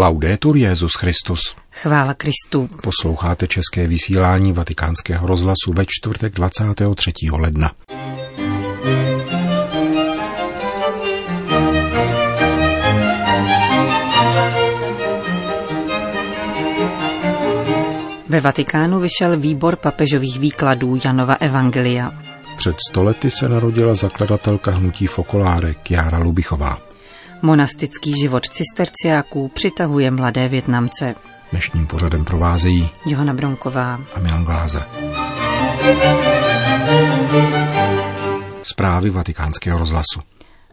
Laudetur Jezus Christus. Chvála Kristu. Posloucháte české vysílání Vatikánského rozhlasu ve čtvrtek 23. ledna. Ve Vatikánu vyšel výbor papežových výkladů Janova Evangelia. Před stolety se narodila zakladatelka hnutí Fokoláre Kiara Lubichová. Monastický život cisterciáků přitahuje mladé Větnamce. Dnešním pořadem provázejí Johana Bronková a Milan Glázer. Zprávy vatikánského rozhlasu.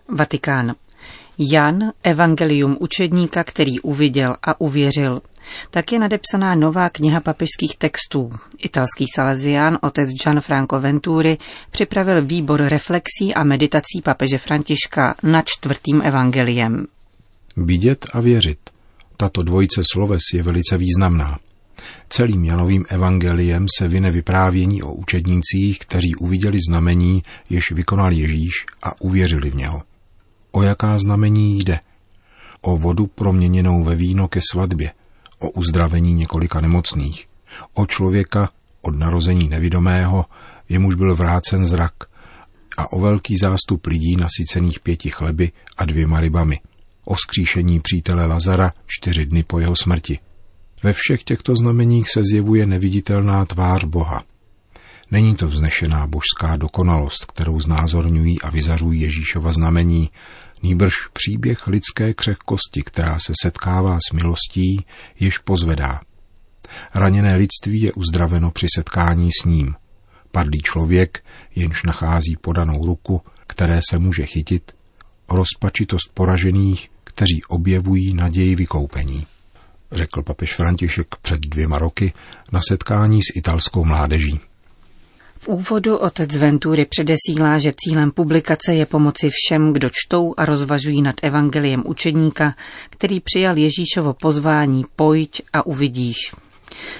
Vatikán. Jan, evangelium učedníka, který uviděl a uvěřil. Tak je nadepsaná nová kniha papežských textů. Italský salesián otec Gianfranco Venturi připravil výbor reflexí a meditací papeže Františka nad čtvrtým evangeliem. Vidět a věřit. Tato dvojice sloves je velice významná. Celým Janovým evangeliem se vyne vyprávění o učednících, kteří uviděli znamení, jež vykonal Ježíš a uvěřili v něho. O jaká znamení jde? O vodu proměněnou ve víno ke svatbě, o uzdravení několika nemocných, o člověka od narození nevidomého, jemuž byl vrácen zrak, a o velký zástup lidí nasycených pěti chleby a dvěma rybami, o skříšení přítele Lazara čtyři dny po jeho smrti. Ve všech těchto znameních se zjevuje neviditelná tvář Boha. Není to vznešená božská dokonalost, kterou znázorňují a vyzařují Ježíšova znamení, nýbrž příběh lidské křehkosti, která se setkává s milostí, jež pozvedá. Raněné lidství je uzdraveno při setkání s ním. Padlý člověk, jenž nachází podanou ruku, které se může chytit, rozpačitost poražených, kteří objevují naději vykoupení. Řekl papež František před dvěma roky na setkání s italskou mládeží. V úvodu otec Ventury předesílá, že cílem publikace je pomoci všem, kdo čtou a rozvažují nad evangeliem učedníka, který přijal Ježíšovo pozvání pojď a uvidíš.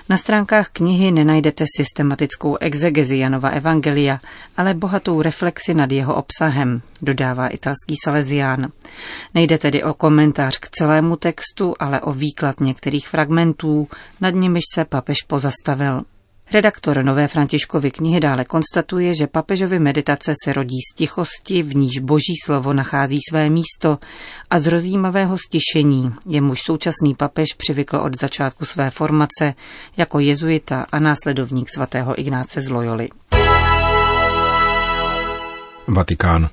Na stránkách knihy nenajdete systematickou exegezi Janova evangelia, ale bohatou reflexi nad jeho obsahem, dodává italský salesián. Nejde tedy o komentář k celému textu, ale o výklad některých fragmentů, nad nimiž se papež pozastavil. Redaktor Nové Františkovy knihy dále konstatuje, že papežovy meditace se rodí z tichosti, v níž boží slovo nachází své místo a z rozjímavého stišení, jemuž současný papež přivykl od začátku své formace jako jezuita a následovník svatého Ignáce z Loyoli. Vatikán.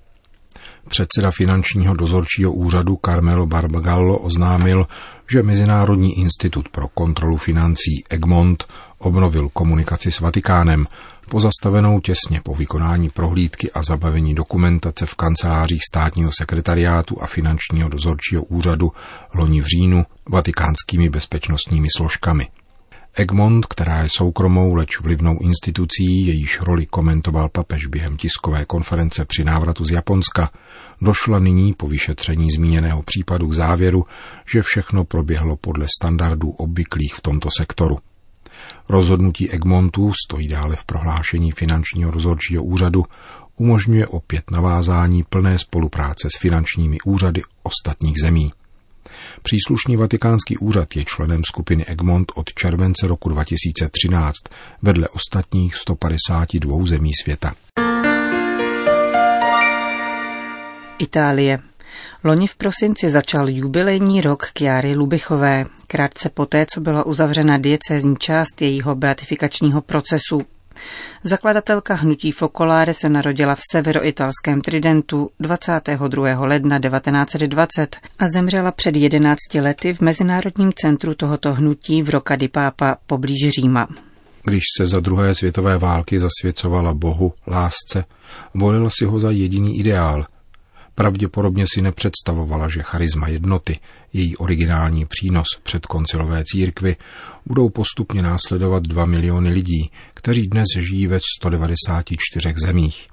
Předseda finančního dozorčího úřadu Carmelo Barbagallo oznámil, že Mezinárodní institut pro kontrolu financí Egmont obnovil komunikaci s Vatikánem, pozastavenou těsně po vykonání prohlídky a zabavení dokumentace v kancelářích státního sekretariátu a finančního dozorčího úřadu loni v říjnu vatikánskými bezpečnostními složkami. Egmont, která je soukromou, leč vlivnou institucí, jejíž roli komentoval papež během tiskové konference při návratu z Japonska, došla nyní po vyšetření zmíněného případu k závěru, že všechno proběhlo podle standardů obvyklých v tomto sektoru. Rozhodnutí Egmontu stojí dále v prohlášení finančního rozhodčího úřadu, umožňuje opět navázání plné spolupráce s finančními úřady ostatních zemí. Příslušný vatikánský úřad je členem skupiny Egmont od července roku 2013 vedle ostatních 152 zemí světa. Itálie. Loni v prosinci začal jubilejní rok Kiary Lubichové, krátce poté, co byla uzavřena diecézní část jejího beatifikačního procesu. Zakladatelka hnutí Focolare se narodila v severoitalském Tridentu 22. ledna 1920 a zemřela před 11 lety v Mezinárodním centru tohoto hnutí v Roca di Papa poblíž Říma. Když se za druhé světové války zasvěcovala Bohu, lásce, volila si ho za jediný ideál, Pravděpodobně si nepředstavovala, že charisma jednoty, její originální přínos před koncilové církvy, budou postupně následovat dva miliony lidí, kteří dnes žijí ve 194 zemích.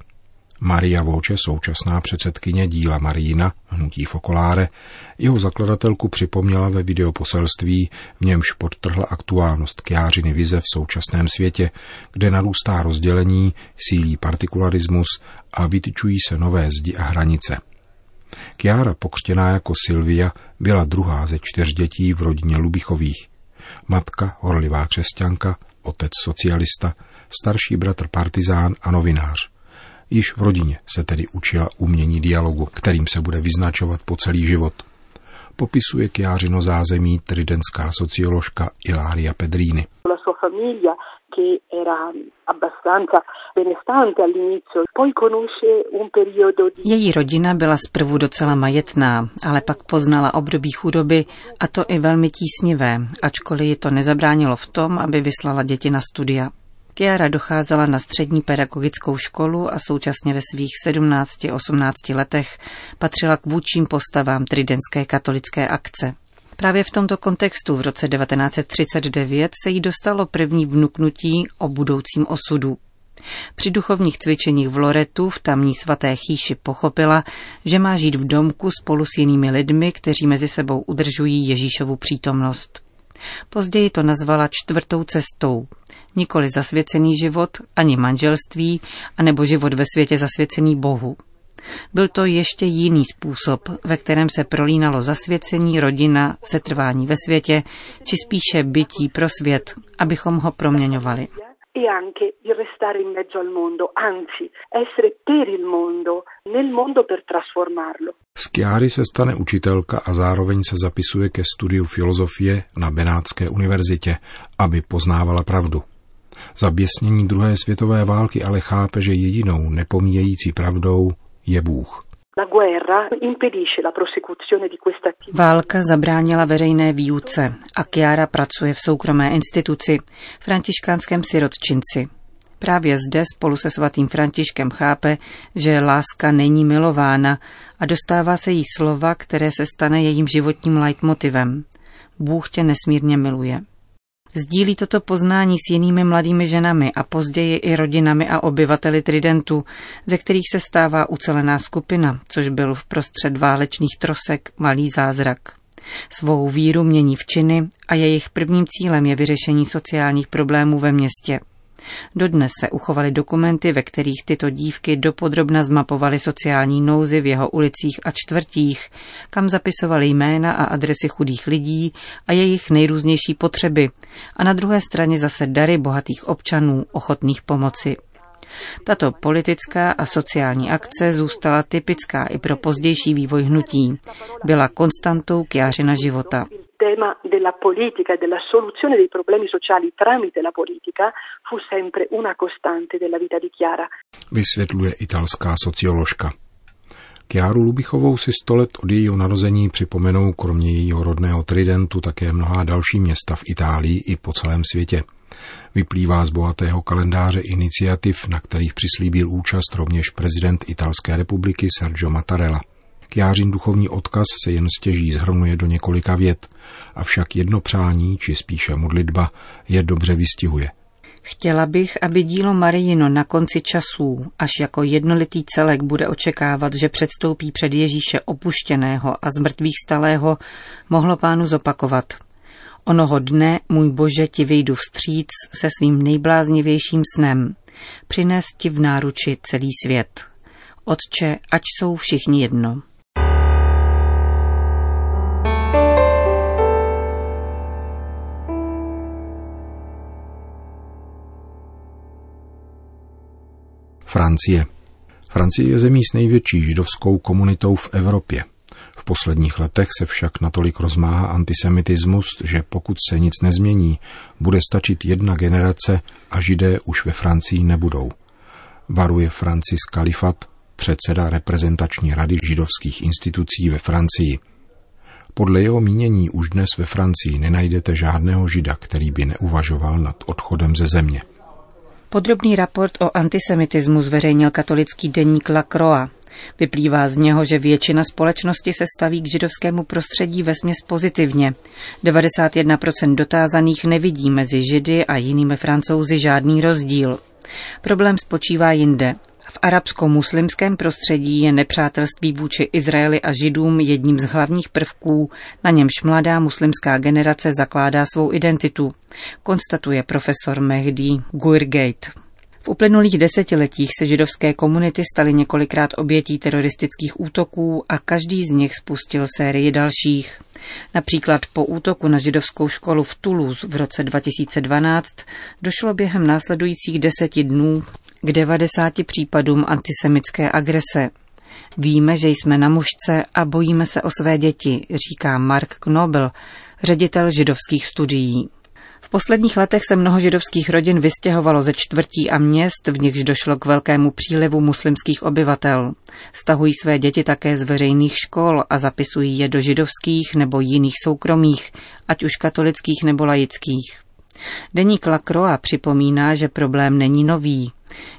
Maria Voče, současná předsedkyně díla Marína, hnutí Fokoláre, jeho zakladatelku připomněla ve videoposelství, v němž podtrhla aktuálnost kjářiny vize v současném světě, kde narůstá rozdělení, sílí partikularismus a vytyčují se nové zdi a hranice. Kiara, pokřtěná jako Sylvia, Byla druhá ze čtyř dětí v rodině Lubichových. Matka, horlivá křesťanka, otec socialista, starší bratr partizán a novinář. Již v rodině se tedy učila umění dialogu, kterým se bude vyznačovat po celý život. Popisuje Kjářino zázemí tridenská socioložka Ilária Pedrini. La sua famiglia che era abbastanza benestante all'inizio, poi conosce un periodo di... Její rodina byla zprvu docela majetná, ale pak poznala období chudoby a to i velmi tísnivé, ačkoliv ji to nezabránilo v tom, aby vyslala děti na studia. Kiara docházela na střední pedagogickou školu a současně ve svých 17-18 letech patřila k vůdčím postavám Tridenské katolické akce. Právě v tomto kontextu v roce 1939 se jí dostalo první vnuknutí o budoucím osudu. Při duchovních cvičeních v Loretu v tamní svaté chýši pochopila, že má žít v domku spolu s jinými lidmi, kteří mezi sebou udržují Ježíšovu přítomnost. Později to nazvala čtvrtou cestou. Nikoli zasvěcený život, ani manželství, anebo život ve světě zasvěcený Bohu. Byl to ještě jiný způsob, ve kterém se prolínalo zasvěcení, rodina, setrvání ve světě, či spíše bytí pro svět, abychom ho proměňovali e anche il restare in mezzo al mondo, anzi essere per il mondo, nel mondo per trasformarlo. Z Chiary se stane učitelka a zároveň se zapisuje ke studiu filozofie na Benátské univerzitě, aby poznávala pravdu. Za běsnění druhé světové války ale chápe, že jedinou nepomíjející pravdou je Bůh. Válka zabránila veřejné výuce a Chiara pracuje v soukromé instituci, františkánském sirotčinci. Právě zde spolu se svatým Františkem chápe, že láska není milována a dostává se jí slova, které se stane jejím životním leitmotivem. Bůh tě nesmírně miluje. Sdílí toto poznání s jinými mladými ženami a později i rodinami a obyvateli Tridentu, ze kterých se stává ucelená skupina, což byl v prostřed válečných trosek malý zázrak. Svou víru mění v činy a jejich prvním cílem je vyřešení sociálních problémů ve městě. Dodnes se uchovaly dokumenty, ve kterých tyto dívky dopodrobna zmapovaly sociální nouzy v jeho ulicích a čtvrtích, kam zapisovaly jména a adresy chudých lidí a jejich nejrůznější potřeby a na druhé straně zase dary bohatých občanů ochotných pomoci. Tato politická a sociální akce zůstala typická i pro pozdější vývoj hnutí. Byla konstantou Kjářina života tema della politica e della soluzione dei problemi sociali tramite la politica fu sempre una costante della vita di Chiara. Vysvětluje italská socioložka. Kiaru Lubichovou si sto let od jejího narození připomenou kromě jejího rodného Tridentu také mnohá další města v Itálii i po celém světě. Vyplývá z bohatého kalendáře iniciativ, na kterých přislíbil účast rovněž prezident Italské republiky Sergio Mattarella. Kjářin duchovní odkaz se jen stěží zhrnuje do několika vět, avšak jedno přání, či spíše modlitba, je dobře vystihuje. Chtěla bych, aby dílo Marijino na konci časů, až jako jednolitý celek bude očekávat, že předstoupí před Ježíše opuštěného a zmrtvých stalého, mohlo pánu zopakovat. Onoho dne, můj bože, ti vyjdu vstříc se svým nejbláznivějším snem. Přinést ti v náruči celý svět. Otče, ať jsou všichni jedno. Francie. Francie je zemí s největší židovskou komunitou v Evropě. V posledních letech se však natolik rozmáhá antisemitismus, že pokud se nic nezmění, bude stačit jedna generace a židé už ve Francii nebudou. Varuje Francis Kalifat, předseda reprezentační rady židovských institucí ve Francii. Podle jeho mínění už dnes ve Francii nenajdete žádného žida, který by neuvažoval nad odchodem ze země. Podrobný raport o antisemitismu zveřejnil katolický deník La Croix. Vyplývá z něho, že většina společnosti se staví k židovskému prostředí vesměs pozitivně. 91% dotázaných nevidí mezi židy a jinými francouzi žádný rozdíl. Problém spočívá jinde. V arabsko-muslimském prostředí je nepřátelství vůči Izraeli a Židům jedním z hlavních prvků, na němž mladá muslimská generace zakládá svou identitu, konstatuje profesor Mehdi Guirgate. V uplynulých desetiletích se židovské komunity staly několikrát obětí teroristických útoků a každý z nich spustil sérii dalších. Například po útoku na židovskou školu v Toulouse v roce 2012 došlo během následujících deseti dnů k 90 případům antisemické agrese. Víme, že jsme na mužce a bojíme se o své děti, říká Mark Knobel, ředitel židovských studií. V posledních letech se mnoho židovských rodin vystěhovalo ze čtvrtí a měst, v nichž došlo k velkému přílivu muslimských obyvatel. Stahují své děti také z veřejných škol a zapisují je do židovských nebo jiných soukromých, ať už katolických nebo laických. Deník Lacroix připomíná, že problém není nový.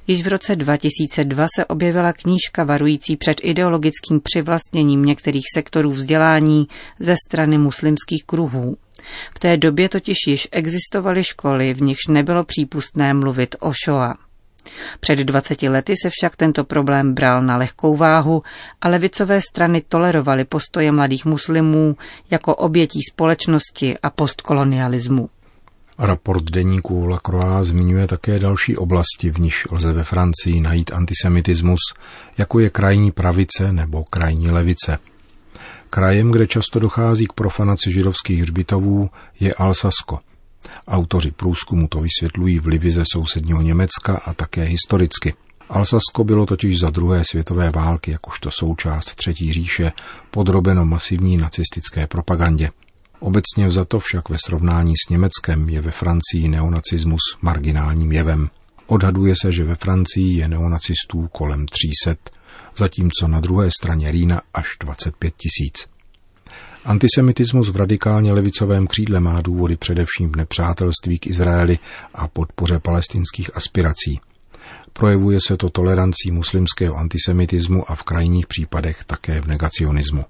Již v roce 2002 se objevila knížka varující před ideologickým přivlastněním některých sektorů vzdělání ze strany muslimských kruhů. V té době totiž již existovaly školy, v nichž nebylo přípustné mluvit o Shoah. Před 20 lety se však tento problém bral na lehkou váhu a levicové strany tolerovaly postoje mladých muslimů jako obětí společnosti a postkolonialismu. Raport deníku Lacroix zmiňuje také další oblasti, v níž lze ve Francii najít antisemitismus, jako je krajní pravice nebo krajní levice. Krajem, kde často dochází k profanaci židovských hřbitovů, je Alsasko. Autoři průzkumu to vysvětlují vlivy ze sousedního Německa a také historicky. Alsasko bylo totiž za druhé světové války, jakožto součást Třetí říše, podrobeno masivní nacistické propagandě. Obecně vzato však ve srovnání s Německem je ve Francii neonacismus marginálním jevem. Odhaduje se, že ve Francii je neonacistů kolem 300, zatímco na druhé straně Rýna až 25 tisíc. Antisemitismus v radikálně levicovém křídle má důvody především v nepřátelství k Izraeli a podpoře palestinských aspirací. Projevuje se to tolerancí muslimského antisemitismu a v krajních případech také v negacionismu.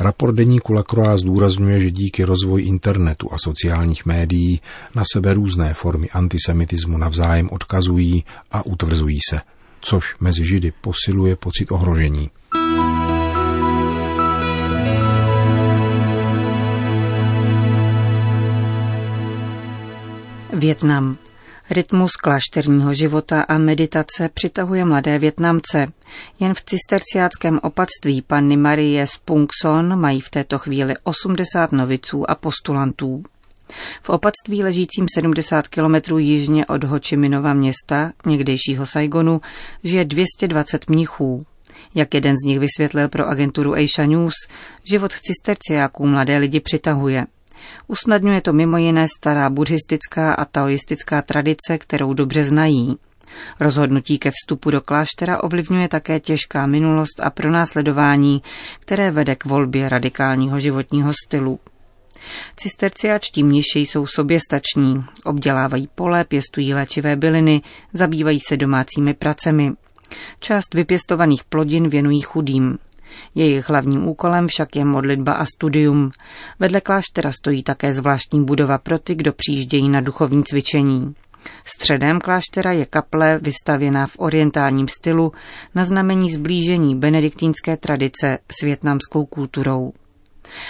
Raport deníku Lacroix zdůrazňuje, že díky rozvoji internetu a sociálních médií na sebe různé formy antisemitismu navzájem odkazují a utvrzují se, což mezi Židy posiluje pocit ohrožení. Vietnam. Rytmus klášterního života a meditace přitahuje mladé Větnamce. Jen v cisterciáckém opatství panny Marie z Pungson mají v této chvíli 80 noviců a postulantů. V opatství ležícím 70 kilometrů jižně od Hočiminova města, někdejšího Saigonu, žije 220 mnichů. Jak jeden z nich vysvětlil pro agenturu Asia News, život cisterciáků mladé lidi přitahuje. Usnadňuje to mimo jiné stará buddhistická a taoistická tradice, kterou dobře znají. Rozhodnutí ke vstupu do kláštera ovlivňuje také těžká minulost a pronásledování, které vede k volbě radikálního životního stylu. Cisterciáčtí mniši jsou soběstační, obdělávají pole, pěstují léčivé byliny, zabývají se domácími pracemi. Část vypěstovaných plodin věnují chudým. Jejich hlavním úkolem však je modlitba a studium. Vedle kláštera stojí také zvláštní budova pro ty, kdo přijíždějí na duchovní cvičení. Středem kláštera je kaple vystavěná v orientálním stylu na znamení zblížení benediktínské tradice s větnamskou kulturou.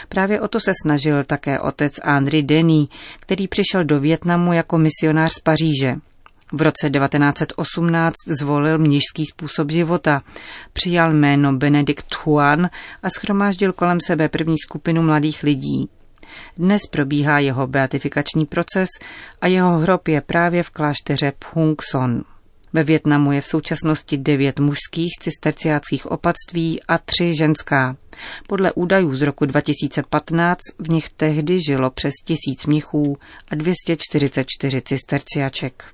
Právě o to se snažil také otec Henri Denis, který přišel do Větnamu jako misionář z Paříže. V roce 1918 zvolil mnižský způsob života, přijal jméno Benedikt Huan a schromáždil kolem sebe první skupinu mladých lidí. Dnes probíhá jeho beatifikační proces a jeho hrob je právě v klášteře Phung Son. Ve Větnamu je v současnosti devět mužských cisterciáckých opatství a tři ženská. Podle údajů z roku 2015 v nich tehdy žilo přes tisíc mnichů a 244 cisterciaček.